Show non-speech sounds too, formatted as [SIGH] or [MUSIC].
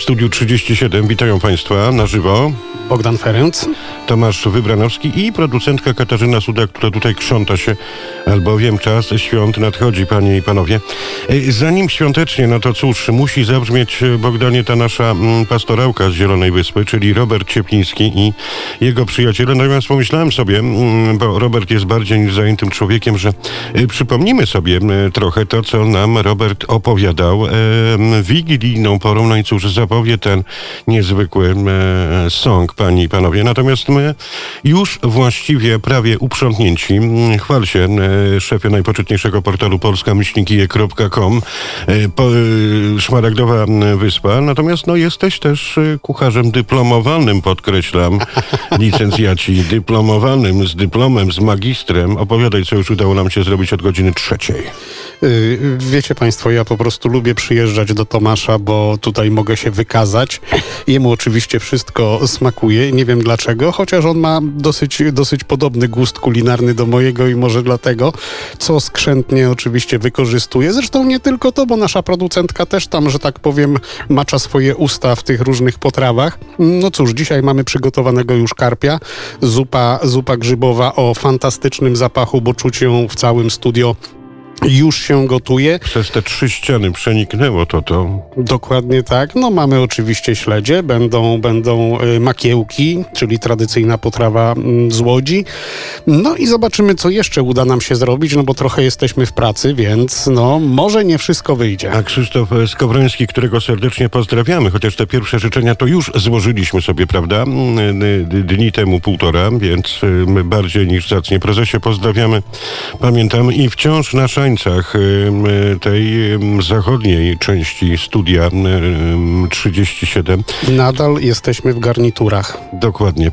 W studiu 37 witają Państwa na żywo. Bogdan Ferenc. Tomasz Wybranowski i producentka Katarzyna Suda, która tutaj krząta się, albowiem czas świąt nadchodzi, panie i panowie. E, Zanim świątecznie, no to cóż, musi zabrzmieć, e, Bogdanie, ta nasza mm, pastorałka z Zielonej Wyspy, czyli Robert Ciepliński i jego przyjaciele. Natomiast pomyślałem sobie, mm, bo Robert jest bardziej niż zajętym człowiekiem, że e, przypomnimy sobie trochę to, co nam Robert opowiadał wigilijną porą. No i cóż, zapowie ten niezwykły e, song, panie i panowie. Natomiast my już właściwie prawie uprzątnięci. Mm, Chwal się, e, szefie najpoczytniejszego portalu polska-kije.com e, po, Szmaragdowa Wyspa. Natomiast no, jesteś też e, kucharzem dyplomowanym, podkreślam, [LAUGHS] licencjaci, dyplomowanym, z dyplomem, z magistrem. Opowiadaj, co już udało nam się zrobić od godziny trzeciej. Y, Wiecie Państwo, ja po prostu lubię przyjeżdżać do Tomasza, bo tutaj mogę się wykazać. Jemu oczywiście wszystko smakuje, nie wiem dlaczego, chociaż on ma dosyć, dosyć podobny gust kulinarny do mojego i może dlatego, co skrzętnie oczywiście wykorzystuje. Zresztą nie tylko to, bo nasza producentka też tam, że tak powiem, macza swoje usta w tych różnych potrawach. No cóż, dzisiaj mamy przygotowanego już karpia, zupa, zupa grzybowa o fantastycznym zapachu, bo czuć ją w całym studio już się gotuje. Przez te trzy ściany przeniknęło to to. Dokładnie tak. No mamy oczywiście śledzie, będą, będą y, makiełki, czyli tradycyjna potrawa mm, z Łodzi. No i zobaczymy, co jeszcze uda nam się zrobić, no bo trochę jesteśmy w pracy, więc no może nie wszystko wyjdzie. A Krzysztof Skowroński, którego serdecznie pozdrawiamy, chociaż te pierwsze życzenia to już złożyliśmy sobie, prawda? Mm, Dni temu półtora, więc y, my bardziej niż zacnie. Prezesie pozdrawiamy, pamiętamy i wciąż na szańcach y, y, tej zachodniej części studia y, y, 37. Nadal jesteśmy w garniturach. Dokładnie.